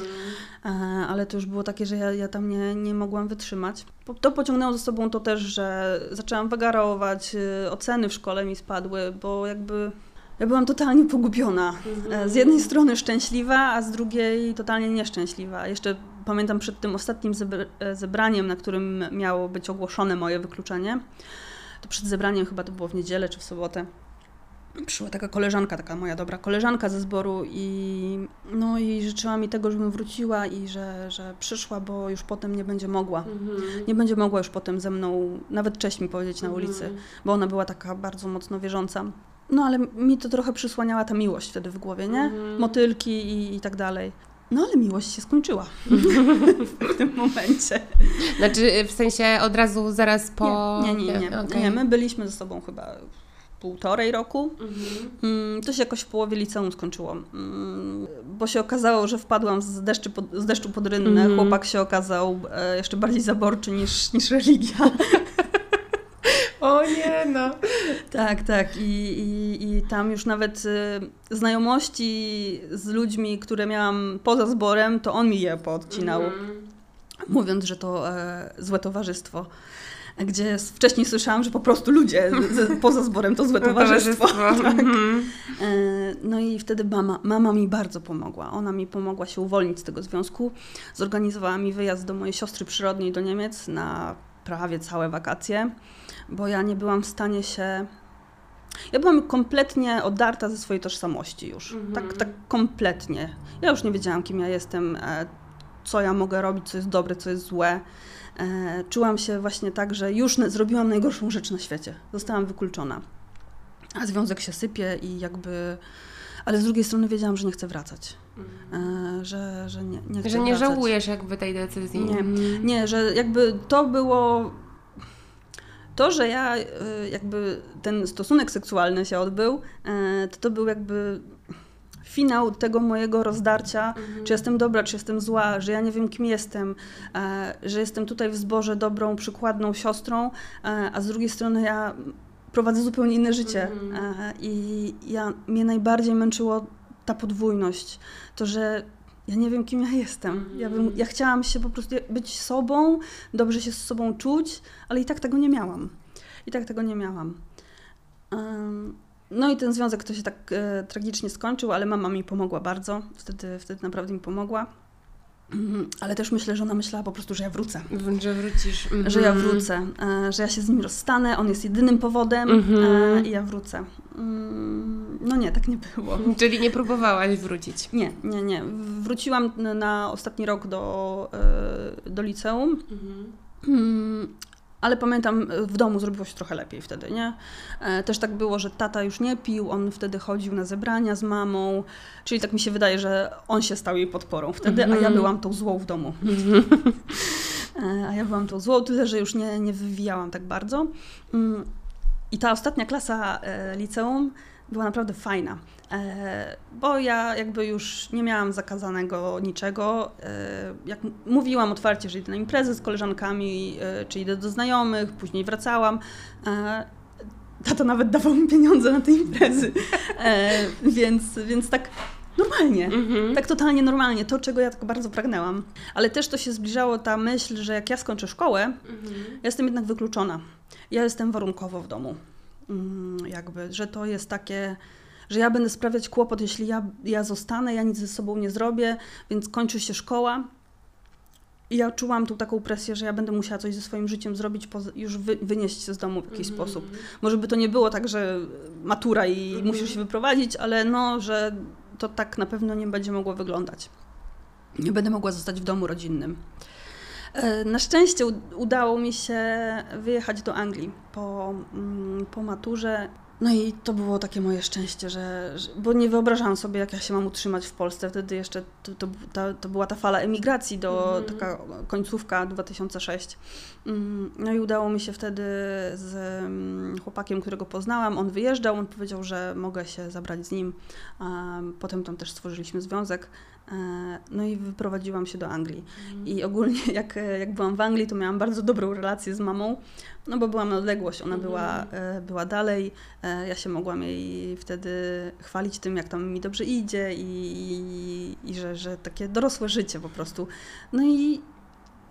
E, ale to już było takie, że ja, ja tam nie, nie mogłam wytrzymać. To pociągnęło za sobą to też, że zaczęłam wagarować, y, oceny w szkole mi spadły, bo jakby ja byłam totalnie pogubiona. E, Z jednej strony szczęśliwa, a z drugiej totalnie nieszczęśliwa. Jeszcze pamiętam przed tym ostatnim e, zebraniem, na którym miało być ogłoszone moje wykluczenie, to przed zebraniem chyba to było w niedzielę czy w sobotę. Przyszła taka koleżanka, taka moja dobra koleżanka ze zboru i no i życzyła mi tego, żebym wróciła i że, że przyszła, bo już potem nie będzie mogła. Nie będzie mogła już potem ze mną nawet cześć mi powiedzieć na ulicy, bo ona była taka bardzo mocno wierząca. No ale mi to trochę przysłaniała ta miłość wtedy w głowie, nie? Motylki i, i tak dalej. No ale miłość się skończyła w tym momencie. Znaczy w sensie od razu zaraz po... Nie, nie, nie. Nie, Okej. nie my byliśmy ze sobą chyba półtorej roku. Mm, To się jakoś w połowie liceum skończyło, Mm, bo się okazało, że wpadłam z, deszczy pod, z deszczu pod rynnę. Mhm. Chłopak się okazał e, jeszcze bardziej zaborczy niż, niż religia. O nie, no. Tak, tak. I, i, i tam już nawet y, znajomości z ludźmi, które miałam poza zborem, to on mi je poodcinał, mówiąc, że to e, złe towarzystwo. Gdzie wcześniej słyszałam, że po prostu ludzie poza zborem to złe towarzystwo. Tak. Mhm. E, No i wtedy mama, mama mi bardzo pomogła. Ona mi pomogła się uwolnić z tego związku. Zorganizowała mi wyjazd do mojej siostry przyrodniej do Niemiec na prawie całe wakacje, bo ja nie byłam w stanie się. Ja byłam kompletnie odarta ze swojej tożsamości już. Mhm. Tak, tak kompletnie. Ja już nie wiedziałam, kim ja jestem, e, co ja mogę robić, co jest dobre, co jest złe. E, czułam się właśnie tak, że już zrobiłam najgorszą rzecz na świecie. Zostałam wykluczona. A związek się sypie i jakby... Ale z drugiej strony wiedziałam, że nie chcę wracać. E, że, że nie, nie chcę Że nie wracać. żałujesz jakby tej decyzji. Nie. Mhm. Nie, że jakby to było. To, że ja y, jakby ten stosunek seksualny się odbył, y, to to był jakby finał tego mojego rozdarcia, czy jestem dobra, czy jestem zła, że ja nie wiem, kim jestem, e, że jestem tutaj w zborze dobrą, przykładną siostrą, e, a z drugiej strony ja prowadzę zupełnie inne życie. E, I ja, mnie najbardziej męczyło ta podwójność. To, że ja nie wiem, kim ja jestem. Ja, bym, ja chciałam się po prostu być sobą, dobrze się z sobą czuć, ale i tak tego nie miałam. I tak tego nie miałam. No i ten związek to się tak e, tragicznie skończył, ale mama mi pomogła bardzo. Wtedy, wtedy naprawdę mi pomogła. Mhm, Ale też myślę, że ona myślała po prostu, że ja wrócę. Że wrócisz. Mhm. Że ja wrócę, e, że ja się z nim rozstanę, on jest jedynym powodem Mhm. e, i ja wrócę. Mm, No nie, tak nie było. Czyli nie próbowałaś wrócić. Nie, nie, nie. Wróciłam na- ostatni rok do, e, do liceum. Mm, Ale pamiętam, w domu zrobiło się trochę lepiej wtedy, nie? E, Też tak było, że tata już nie pił, on wtedy chodził na zebrania z mamą, czyli tak mi się wydaje, że on się stał jej podporą wtedy, a ja Mhm. byłam tą złą w domu. E, A ja byłam tą złą, tyle, że już nie, nie wywijałam tak bardzo. Mm, I ta ostatnia klasa e, liceum była naprawdę fajna, e, bo ja jakby już nie miałam zakazanego niczego. e, Jak mówiłam otwarcie, że idę na imprezy z koleżankami, e, czy idę do znajomych, później wracałam. Tata nawet dawał mi pieniądze na te imprezy, więc, więc tak normalnie. Mhm. Tak totalnie normalnie, to czego ja tak bardzo pragnęłam. Ale też to się zbliżało ta myśl, że jak ja skończę szkołę, ja jestem jednak wykluczona. Ja jestem warunkowo w domu. Mm, Jakby, że to jest takie, że ja będę sprawiać kłopot, jeśli ja, ja zostanę, ja nic ze sobą nie zrobię, więc kończy się szkoła. I ja czułam tu taką presję, że ja będę musiała coś ze swoim życiem zrobić, już wy, wynieść się z domu w jakiś sposób. Może by to nie było tak, że matura i musisz się wyprowadzić, ale no, że to tak na pewno nie będzie mogło wyglądać. Nie będę mogła zostać w domu rodzinnym. E, Na szczęście udało mi się wyjechać do Anglii po, mm, po maturze. No i to było takie moje szczęście, że, że, bo nie wyobrażałam sobie, jak ja się mam utrzymać w Polsce. Wtedy jeszcze to, to, ta, to była ta fala emigracji, do, taka końcówka 2006. Mm, No i udało mi się wtedy z mm, chłopakiem, którego poznałam, on wyjeżdżał, on powiedział, że mogę się zabrać z nim. Potem tam też stworzyliśmy związek. E, No i wyprowadziłam się do Anglii. I ogólnie jak, jak byłam w Anglii, to miałam bardzo dobrą relację z mamą, no bo byłam na odległość, ona była, e, była dalej. E, Ja się mogłam jej wtedy chwalić tym, jak tam mi dobrze idzie i, i, i że, że takie dorosłe życie po prostu. No i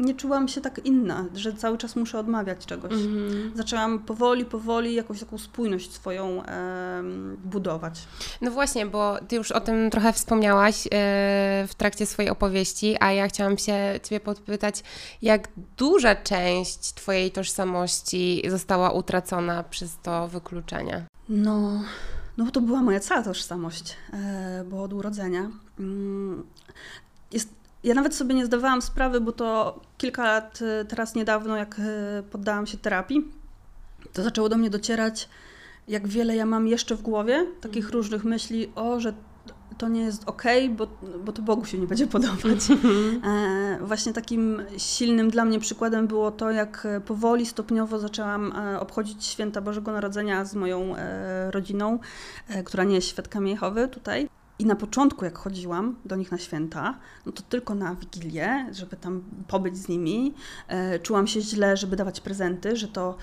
nie czułam się tak inna, że cały czas muszę odmawiać czegoś. Mhm. Zaczęłam powoli, powoli jakąś taką spójność swoją em, budować. No właśnie, bo Ty już o tym trochę wspomniałaś e, w trakcie swojej opowieści, a ja chciałam się Ciebie podpytać, jak duża część Twojej tożsamości została utracona przez to wykluczenie? No, no bo to była moja cała tożsamość, e, bo od urodzenia. Mm, Jest, ja nawet sobie nie zdawałam sprawy, bo to kilka lat e, teraz niedawno, jak e, poddałam się terapii, to zaczęło do mnie docierać, jak wiele ja mam jeszcze w głowie, takich różnych myśli, o, że to nie jest okej, bo, bo to Bogu się nie będzie podobać. E, właśnie takim silnym dla mnie przykładem było to, jak e, powoli, stopniowo zaczęłam e, obchodzić święta Bożego Narodzenia z moją e, rodziną, e, która nie jest świadkami Jehowy tutaj. I na początku, jak chodziłam do nich na święta, no to tylko na Wigilię, żeby tam pobyć z nimi. E, czułam się źle, żeby dawać prezenty, że to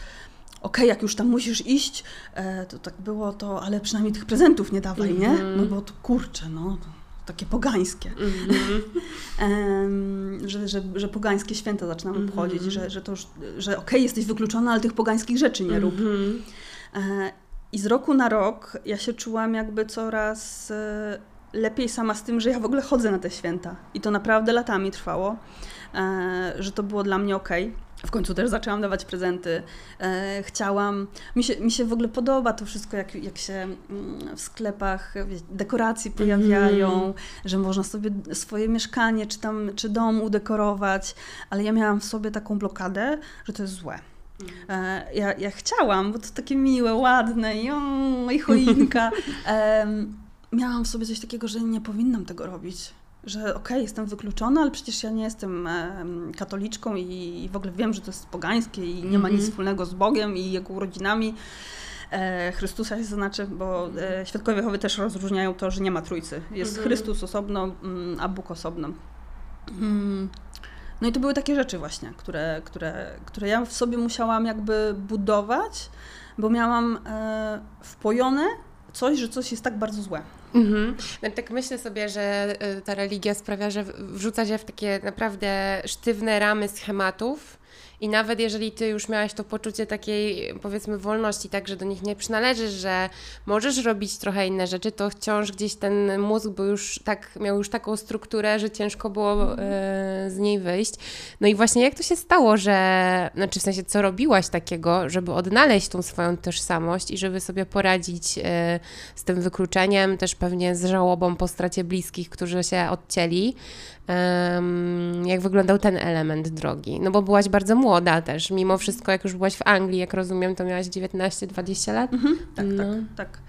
okej, jak już tam musisz iść, e, to tak było to, ale przynajmniej tych prezentów nie dawaj, nie? No bo to kurczę, no, takie pogańskie. Em, że, że, że pogańskie święta zaczynam obchodzić, że, że to już, że okej, jesteś wykluczona, ale tych pogańskich rzeczy nie rób. E, I z roku na rok ja się czułam jakby coraz e, lepiej sama z tym, że ja w ogóle chodzę na te święta. I to naprawdę latami trwało, e, że to było dla mnie okej. W końcu też zaczęłam dawać prezenty. E, chciałam. Mi się, mi się w ogóle podoba to wszystko, jak, jak się mm, w sklepach wie, dekoracje pojawiają, mm. że można sobie swoje mieszkanie czy, tam, czy dom udekorować, ale ja miałam w sobie taką blokadę, że to jest złe. E, ja, ja chciałam, bo to takie miłe, ładne i, o, i choinka. E, miałam w sobie coś takiego, że nie powinnam tego robić że okej, okay, jestem wykluczona, ale przecież ja nie jestem katoliczką i w ogóle wiem, że to jest pogańskie i nie ma nic mhm. wspólnego z Bogiem i Jego urodzinami. E, Chrystusa się znaczy, bo e, świadkowie Jehowy też rozróżniają to, że nie ma trójcy. Jest mhm. Chrystus osobno, mm, a Bóg osobno. Mm. No i to były takie rzeczy właśnie, które, które, które ja w sobie musiałam jakby budować, bo miałam e, wpojone coś, że coś jest tak bardzo złe. Mhm. No, tak myślę sobie, że y, ta religia sprawia, że wrzuca się w takie naprawdę sztywne ramy schematów i nawet jeżeli ty już miałaś to poczucie takiej, powiedzmy, wolności, tak, że do nich nie przynależysz, że możesz robić trochę inne rzeczy, to wciąż gdzieś ten mózg był już tak, miał już taką strukturę, że ciężko było e, z niej wyjść. No i właśnie jak to się stało, że, znaczy w sensie, co robiłaś takiego, żeby odnaleźć tą swoją tożsamość i żeby sobie poradzić e, z tym wykluczeniem, też pewnie z żałobą po stracie bliskich, którzy się odcięli jak wyglądał ten element drogi. No bo byłaś bardzo młoda też, mimo wszystko, jak już byłaś w Anglii, jak rozumiem, to miałaś 19-20 lat? Mhm, tak, no. tak, tak.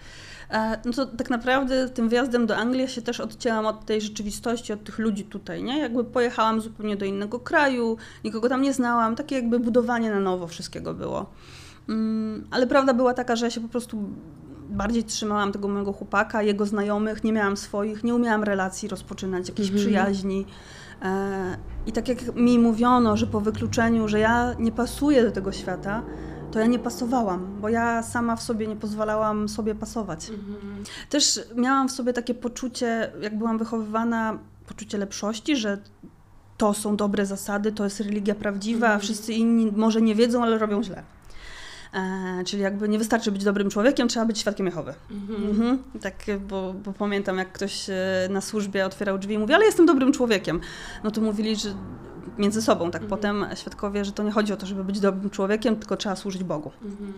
E, no to tak naprawdę tym wjazdem do Anglii ja się też odcięłam od tej rzeczywistości, od tych ludzi tutaj, nie? Jakby pojechałam zupełnie do innego kraju, nikogo tam nie znałam, takie jakby budowanie na nowo wszystkiego było. Mm, ale prawda była taka, że ja się po prostu bardziej trzymałam tego mojego chłopaka, jego znajomych, nie miałam swoich, nie umiałam relacji rozpoczynać, jakiejś mhm. przyjaźni. E, I tak jak mi mówiono, że po wykluczeniu, że ja nie pasuję do tego świata, to ja nie pasowałam, bo ja sama w sobie nie pozwalałam sobie pasować. Mhm. Też miałam w sobie takie poczucie, jak byłam wychowywana, poczucie lepszości, że to są dobre zasady, to jest religia prawdziwa, a mhm. wszyscy inni może nie wiedzą, ale robią źle. E, czyli jakby nie wystarczy być dobrym człowiekiem, trzeba być świadkiem Jehowy. Mhm. Mhm. Tak, bo, bo, pamiętam, jak ktoś e, na służbie otwierał drzwi i mówi, ale jestem dobrym człowiekiem. No to mówili, że między sobą, tak mhm. potem świadkowie, że to nie chodzi o to, żeby być dobrym człowiekiem, tylko trzeba służyć Bogu. Mhm.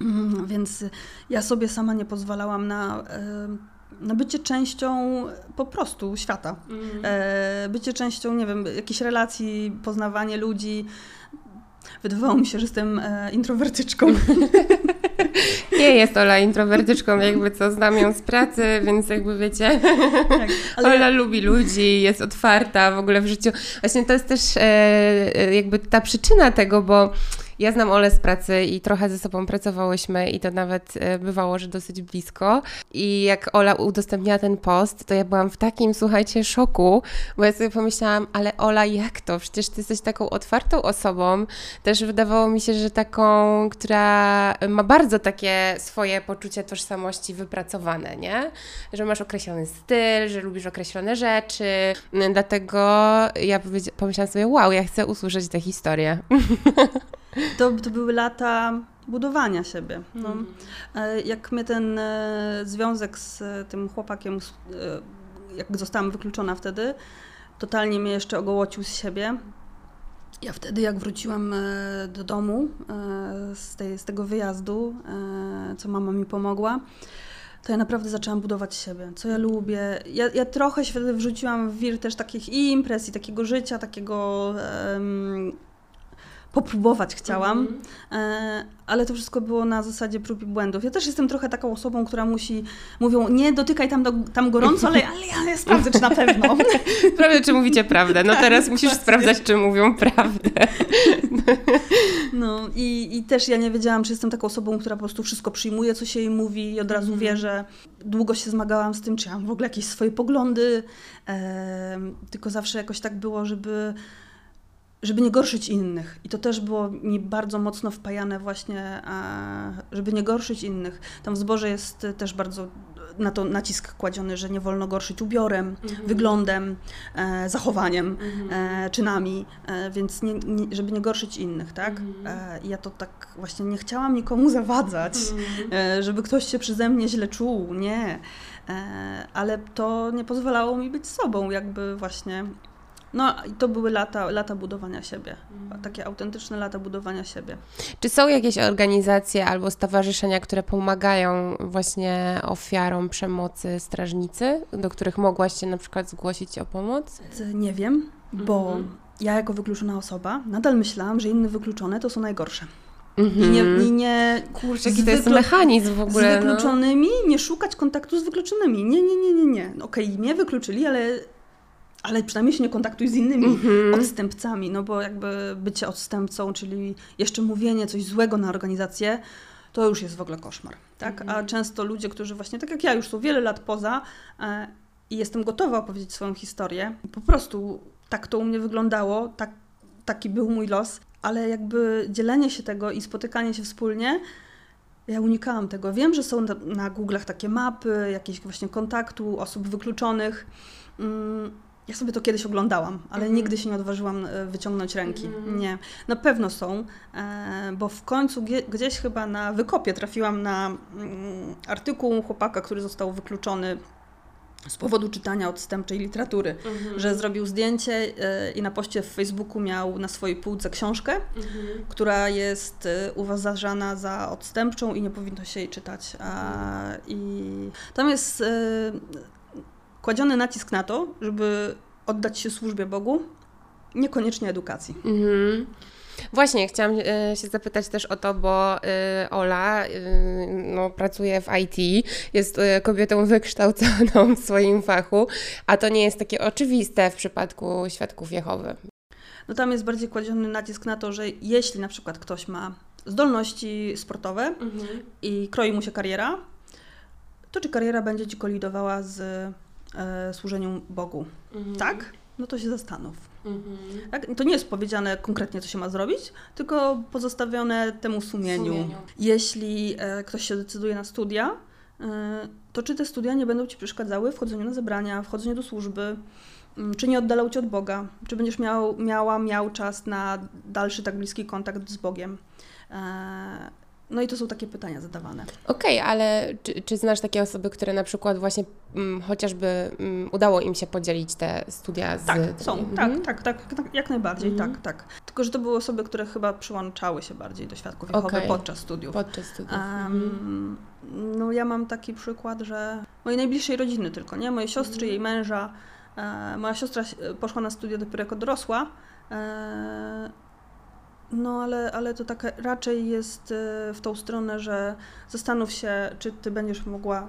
mhm. Więc ja sobie sama nie pozwalałam na e, na bycie częścią po prostu świata. Mm. Bycie częścią, nie wiem, jakiejś relacji, poznawanie ludzi. Wydawało mi się, że jestem e, introwertyczką. Nie jest Ola introwertyczką, jakby co, znam ją z pracy, więc jakby wiecie, tak, ale... Ola lubi ludzi, jest otwarta w ogóle w życiu. Właśnie to jest też e, e jakby ta przyczyna tego, bo ja znam Ole z pracy i trochę ze sobą pracowałyśmy i to nawet e, bywało, że dosyć blisko. I jak Ola udostępniła ten post, to ja byłam w takim, słuchajcie, szoku, bo ja sobie pomyślałam, ale Ola, jak to? Przecież ty jesteś taką otwartą osobą. Też wydawało mi się, że taką, która ma bardzo takie swoje poczucie tożsamości wypracowane, nie? Że masz określony styl, że lubisz określone rzeczy. Dlatego ja pomyślałam sobie, wow, ja chcę usłyszeć tę historię. To, to były lata budowania siebie. No. Mm. Jak mnie ten e, związek z e, tym chłopakiem, jak zostałam wykluczona wtedy, totalnie mnie jeszcze ogołocił z siebie. Ja wtedy, jak wróciłam do domu z, tej, z tego wyjazdu, co mama mi pomogła, to ja naprawdę zaczęłam budować siebie, co ja lubię. Ja, ja trochę się wtedy wrzuciłam w wir też takich imprez i takiego życia, takiego um, popróbować chciałam, mm -hmm. ale to wszystko było na zasadzie prób i błędów. Ja też jestem trochę taką osobą, która musi, mówią, nie dotykaj tam, do, tam gorąco, ale, ale ja sprawdzę, czy na pewno. Sprawdzę, czy mówicie prawdę. No tak, teraz musisz sprawdzać, czy mówią prawdę. No i, i też ja nie wiedziałam, czy jestem taką osobą, która po prostu wszystko przyjmuje, co się jej mówi i od razu mm -hmm. wierzę. Długo się zmagałam z tym, czy ja mam w ogóle jakieś swoje poglądy, e, tylko zawsze jakoś tak było, żeby żeby nie gorszyć innych. I to też było mi bardzo mocno wpajane właśnie, żeby nie gorszyć innych. Tam w zborze jest też bardzo na to nacisk kładziony, że nie wolno gorszyć ubiorem, mhm. wyglądem, e, zachowaniem, mhm. e, czynami, e, więc nie, nie, żeby nie gorszyć innych, tak? Mhm. E, ja to tak właśnie nie chciałam nikomu zawadzać, mhm. e, żeby ktoś się przeze mnie źle czuł, nie. E, ale to nie pozwalało mi być sobą, jakby właśnie No i to były lata, lata budowania siebie, takie autentyczne lata budowania siebie. Czy są jakieś organizacje albo stowarzyszenia, które pomagają właśnie ofiarom przemocy strażnicy, do których mogłaś się na przykład zgłosić o pomoc? Nie wiem, bo Mhm. ja jako wykluczona osoba nadal myślałam, że inne wykluczone to są najgorsze. I Mhm. nie, i nie Kurczę, z jaki to jest wyklu- mechanizm w ogóle. z no. wykluczonymi nie szukać kontaktu z wykluczonymi. Nie, nie, nie, nie, nie. No Okej, mnie wykluczyli, ale, ale przynajmniej się nie kontaktuj z innymi Mhm. odstępcami, no bo jakby bycie odstępcą, czyli jeszcze mówienie coś złego na organizację, to już jest w ogóle koszmar, tak? A Mhm. często ludzie, którzy właśnie, tak jak ja, już są wiele lat poza e, i jestem gotowa opowiedzieć swoją historię, po prostu tak to u mnie wyglądało, tak, taki był mój los, ale jakby dzielenie się tego i spotykanie się wspólnie, ja unikałam tego. Wiem, że są na, na Google'ach takie mapy, jakieś właśnie kontaktu osób wykluczonych. Mm, Ja sobie to kiedyś oglądałam, ale Mhm. nigdy się nie odważyłam e, wyciągnąć ręki. Mhm. Nie. Na pewno są, e, bo w końcu gdzieś chyba na wykopie trafiłam na mm, artykuł chłopaka, który został wykluczony z powodu czytania odstępczej literatury, Mhm. że zrobił zdjęcie e, i na poście w Facebooku miał na swojej półce książkę, która jest uważana za odstępczą i nie powinno się jej czytać. A, I tam jest kładziony nacisk na to, żeby oddać się służbie Bogu, niekoniecznie edukacji. Mhm. Właśnie, chciałam e, się zapytać też o to, bo e, Ola e, no, pracuje w IT, jest kobietą wykształconą w swoim fachu, a to nie jest takie oczywiste w przypadku świadków Jehowy. No tam jest bardziej kładziony nacisk na to, że jeśli na przykład ktoś ma zdolności sportowe i kroi mu się kariera, to czy kariera będzie ci kolidowała z e, służeniem Bogu? Tak? No to się zastanów. Tak? To nie jest powiedziane konkretnie, co się ma zrobić, tylko pozostawione temu sumieniu. Sumieniu. Jeśli e, ktoś się decyduje na studia, e, to czy te studia nie będą Ci przeszkadzały w chodzeniu na zebrania, w chodzeniu do służby, mm, czy nie oddalał Cię od Boga, czy będziesz miał, miała, miał czas na dalszy tak bliski kontakt z Bogiem. E, no i to są takie pytania zadawane. Okej, ale czy, czy znasz takie osoby, które na przykład właśnie mm, chociażby mm, udało im się podzielić te studia z... Tak, są, Mhm. tak, tak, tak, tak, jak najbardziej, Mhm. tak, tak. Tylko, że to były osoby, które chyba przyłączały się bardziej do świadków Jehowy Okej. podczas studiów. Podczas studiów. Mhm. Em, no ja mam taki przykład, że mojej najbliższej rodziny tylko, nie? Mojej siostry, jej męża. E, moja siostra się- poszła na studia dopiero jako dorosła. No ale, ale to tak raczej jest e, w tą stronę, że zastanów się, czy ty będziesz mogła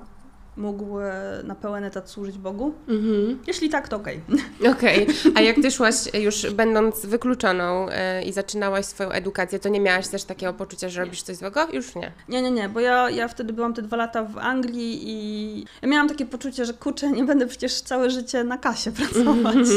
mógł e, na pełen etat służyć Bogu. Mhm. Jeśli tak, to okej. Okej, a jak ty szłaś już będąc wykluczoną e, i zaczynałaś swoją edukację, to nie miałaś też takiego poczucia, że robisz coś złego? Już nie. Nie, nie, nie, bo ja, ja wtedy byłam te dwa lata w Anglii i ja miałam takie poczucie, że kurczę, nie będę przecież całe życie na kasie pracować.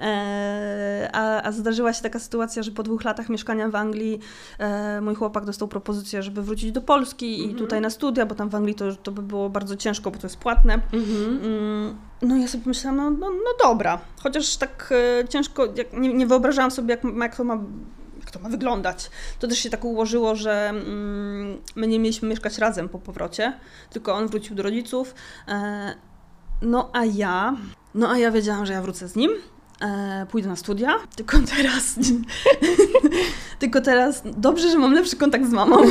E, a, a zdarzyła się taka sytuacja, że po dwóch latach mieszkania w Anglii e, mój chłopak dostał propozycję, żeby wrócić do Polski i tutaj na studia, bo tam w Anglii to, to by było bardzo ciężko, bo to jest płatne. Mhm. Mm, No ja sobie pomyślałam, no, no, no dobra, chociaż tak e, ciężko, jak, nie, nie wyobrażałam sobie, jak, jak to ma jak to ma wyglądać. To też się tak ułożyło, że mm, my nie mieliśmy mieszkać razem po powrocie, tylko on wrócił do rodziców. E, no a ja, no a ja wiedziałam, że ja wrócę z nim. E, pójdę na studia, tylko teraz, tylko teraz dobrze, że mam lepszy kontakt z mamą.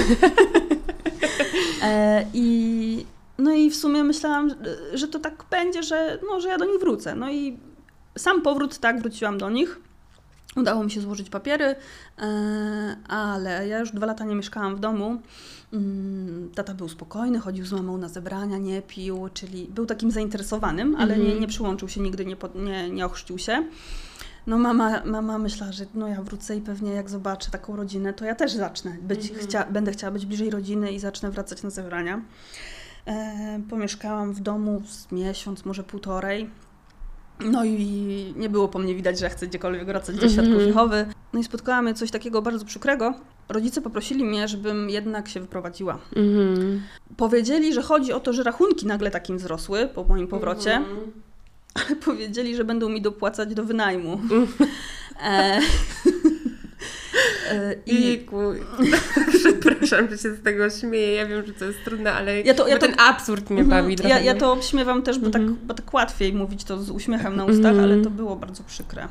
e, I no i w sumie myślałam, że- to tak będzie, że, no, że ja do nich wrócę. No i sam powrót, tak, wróciłam do nich. Udało mi się złożyć papiery, e, ale ja już dwa lata nie mieszkałam w domu. Mm, Tata był spokojny, chodził z mamą na zebrania, nie pił, czyli był takim zainteresowanym, ale nie, Mhm. nie przyłączył się nigdy, nie, nie, nie ochrzcił się. No mama, mama myślała, że no ja wrócę i pewnie jak zobaczę taką rodzinę, to ja też zacznę być, Mhm. chcia, będę chciała być bliżej rodziny i zacznę wracać na zebrania. E, pomieszkałam w domu z miesiąc, może półtorej. No i nie było po mnie widać, że chcę gdziekolwiek wracać do świadków Mhm. Jehowy. No i spotkałam mnie coś takiego bardzo przykrego. Rodzice poprosili mnie, żebym jednak się wyprowadziła. Mhm. Powiedzieli, że chodzi o to, że rachunki nagle takim wzrosły po moim powrocie, Mhm. ale powiedzieli, że będą mi dopłacać do wynajmu. E, E, I Jejku, przepraszam, że się z tego śmieję, ja wiem, że to jest trudne, ale Ja to- ja to- ten absurd mnie bawi Mhm. ja, ja to obśmiewam też, bo, tak, Mhm. bo tak łatwiej mówić to z uśmiechem na ustach, Mhm. ale to było bardzo przykre.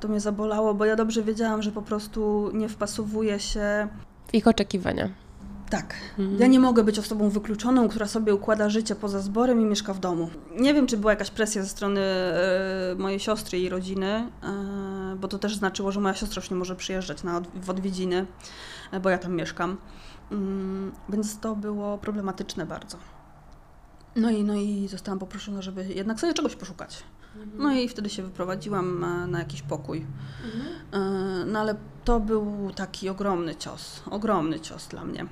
To mnie zabolało, bo ja dobrze wiedziałam, że po prostu nie wpasowuję się. W ich oczekiwania. Tak. Mhm. Ja nie mogę być osobą wykluczoną, która sobie układa życie poza zborem i mieszka w domu. Nie wiem, czy była jakaś presja ze strony e, mojej siostry i rodziny, e, bo to też znaczyło, że moja siostra już nie może przyjeżdżać na, w odwiedziny, e, bo ja tam mieszkam. Mm, Więc to było problematyczne bardzo. No i, no i zostałam poproszona, żeby jednak sobie czegoś poszukać. No i wtedy się wyprowadziłam e, na jakiś pokój. E, No ale to był taki ogromny cios, ogromny cios dla mnie.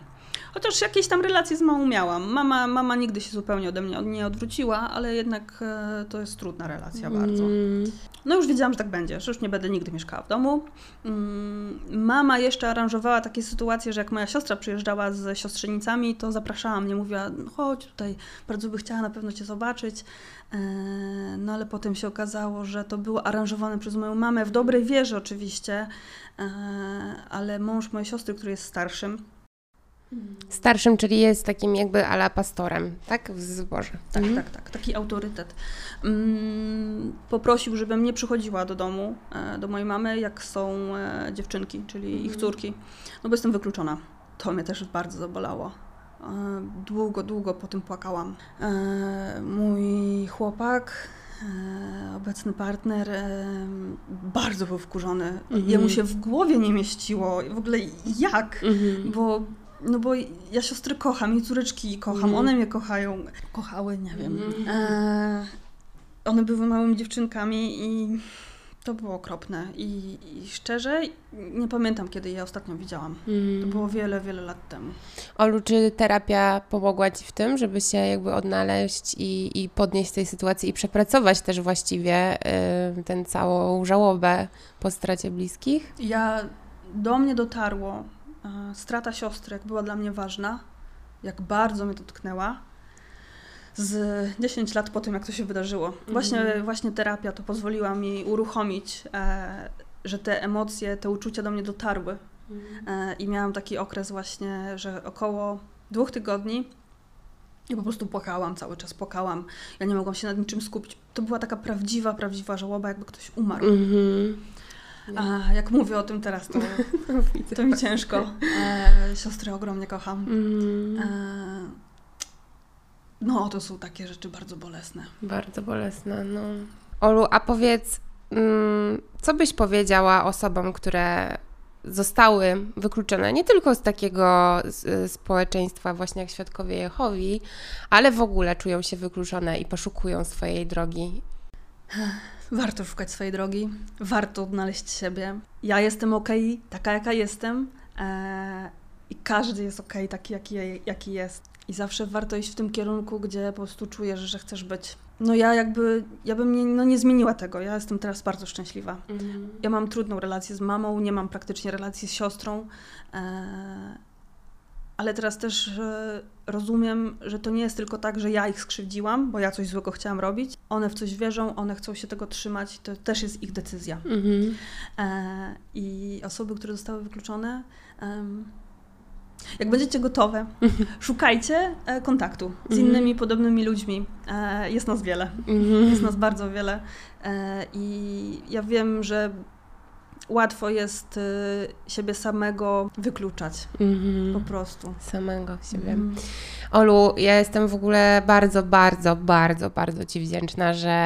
Chociaż jakieś tam relacje z mamą miałam. Mama, mama nigdy się zupełnie ode mnie nie odwróciła, ale jednak e, to jest trudna relacja bardzo. Mm. No już wiedziałam, że tak będzie, że już nie będę nigdy mieszkała w domu. Mm, Mama jeszcze aranżowała takie sytuacje, że jak moja siostra przyjeżdżała z siostrzenicami, to zapraszała mnie, mówiła, "No chodź tutaj, bardzo by chciała na pewno Cię zobaczyć. E, No ale potem się okazało, że to było aranżowane przez moją mamę, w dobrej wierze oczywiście, e, ale mąż mojej siostry, który jest starszym, Starszym, czyli jest takim jakby ala pastorem, tak? W zborze. Tak, Mhm. tak, tak, taki autorytet. Mm, poprosił, żebym nie przychodziła do domu, e, do mojej mamy, jak są e, dziewczynki, czyli ich córki, no bo jestem wykluczona. To mnie też bardzo zabolało. E, Długo, długo po tym płakałam. Mój chłopak, obecny partner, bardzo był wkurzony. Mhm. Jemu się w głowie nie mieściło. W ogóle jak? Mhm. Bo, no bo ja siostry kocham i córeczki kocham, Mhm. one mnie kochają. Kochały, nie wiem. Mhm. E, one były małymi dziewczynkami i to było okropne. I, I szczerze nie pamiętam, kiedy je ostatnio widziałam. To Mhm. było wiele, wiele lat temu. Olu, czy terapia pomogła Ci w tym, żeby się jakby odnaleźć i, i podnieść z tej sytuacji i przepracować też właściwie y, tę całą żałobę po stracie bliskich? Ja, do mnie dotarło strata siostry, jak była dla mnie ważna, jak bardzo mnie dotknęła. Z 10 lat po tym, jak to się wydarzyło. Właśnie, Mhm. właśnie terapia to pozwoliła mi uruchomić, e, że te emocje, te uczucia do mnie dotarły. E, I miałam taki okres właśnie, że około dwóch tygodni ja po prostu płakałam, cały czas płakałam. Ja nie mogłam się nad niczym skupić. To była taka prawdziwa, prawdziwa żałoba, jakby ktoś umarł. Mhm. A jak mówię o tym teraz, to, Widzę. to mi ciężko. E, siostry ogromnie kocham. Mhm. E, no, to są takie rzeczy bardzo bolesne. Bardzo bolesne, no. Olu, a powiedz, mm, co byś powiedziała osobom, które zostały wykluczone nie tylko z takiego s- społeczeństwa właśnie jak Świadkowie Jehowi, ale w ogóle czują się wykluczone i poszukują swojej drogi. Warto szukać swojej drogi, warto odnaleźć siebie. Ja jestem okej, taka jaka jestem e, i każdy jest okej, taki jaki, jaki jest. I zawsze warto iść w tym kierunku, gdzie po prostu czujesz, że chcesz być. No ja jakby, ja bym nie, no nie zmieniła tego. Ja jestem teraz bardzo szczęśliwa. Ja mam trudną relację z mamą, nie mam praktycznie relacji z siostrą, e, ale teraz też e, rozumiem, że to nie jest tylko tak, że ja ich skrzywdziłam, bo ja coś złego chciałam robić. One w coś wierzą, one chcą się tego trzymać, to też jest ich decyzja. Mhm. E, I osoby, które zostały wykluczone, jak będziecie gotowe, szukajcie e, kontaktu z Mhm. innymi podobnymi ludźmi. Jest nas wiele. Mhm. Jest nas bardzo wiele i ja wiem, że łatwo jest e, siebie samego wykluczać po Mhm. prostu. Samego siebie. Mhm. Olu, ja jestem w ogóle bardzo, bardzo, bardzo, bardzo Ci wdzięczna, że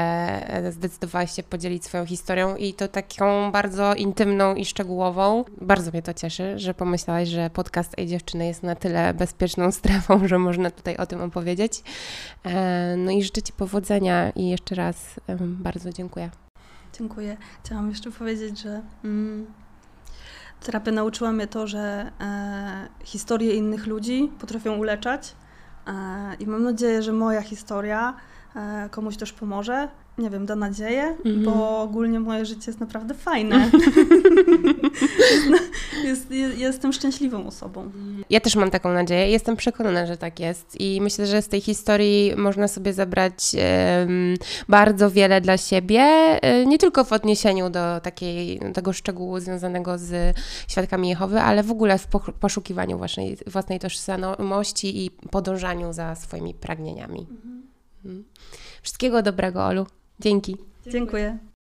zdecydowałaś się podzielić swoją historią i to taką bardzo intymną i szczegółową. Bardzo mnie to cieszy, że pomyślałaś, że podcast Ej Dziewczyny jest na tyle bezpieczną strefą, że można tutaj o tym opowiedzieć. E, No i życzę Ci powodzenia i jeszcze raz bardzo dziękuję. Dziękuję. Chciałam jeszcze powiedzieć, że mm, terapia nauczyła mnie to, że e, historie innych ludzi potrafią uleczać e, i mam nadzieję, że moja historia e, komuś też pomoże. Nie wiem, da nadzieję, Mhm. bo ogólnie moje życie jest naprawdę fajne. jest, jest, jestem szczęśliwą osobą. Ja też mam taką nadzieję. Jestem przekonana, że tak jest. I myślę, że z tej historii można sobie zabrać em, bardzo wiele dla siebie, e, nie tylko w odniesieniu do takiej, tego szczegółu związanego z świadkami Jehowy, ale w ogóle w po- poszukiwaniu własnej, własnej tożsamości i podążaniu za swoimi pragnieniami. Mhm. Wszystkiego dobrego, Olu. Dzięki. Dziękuję.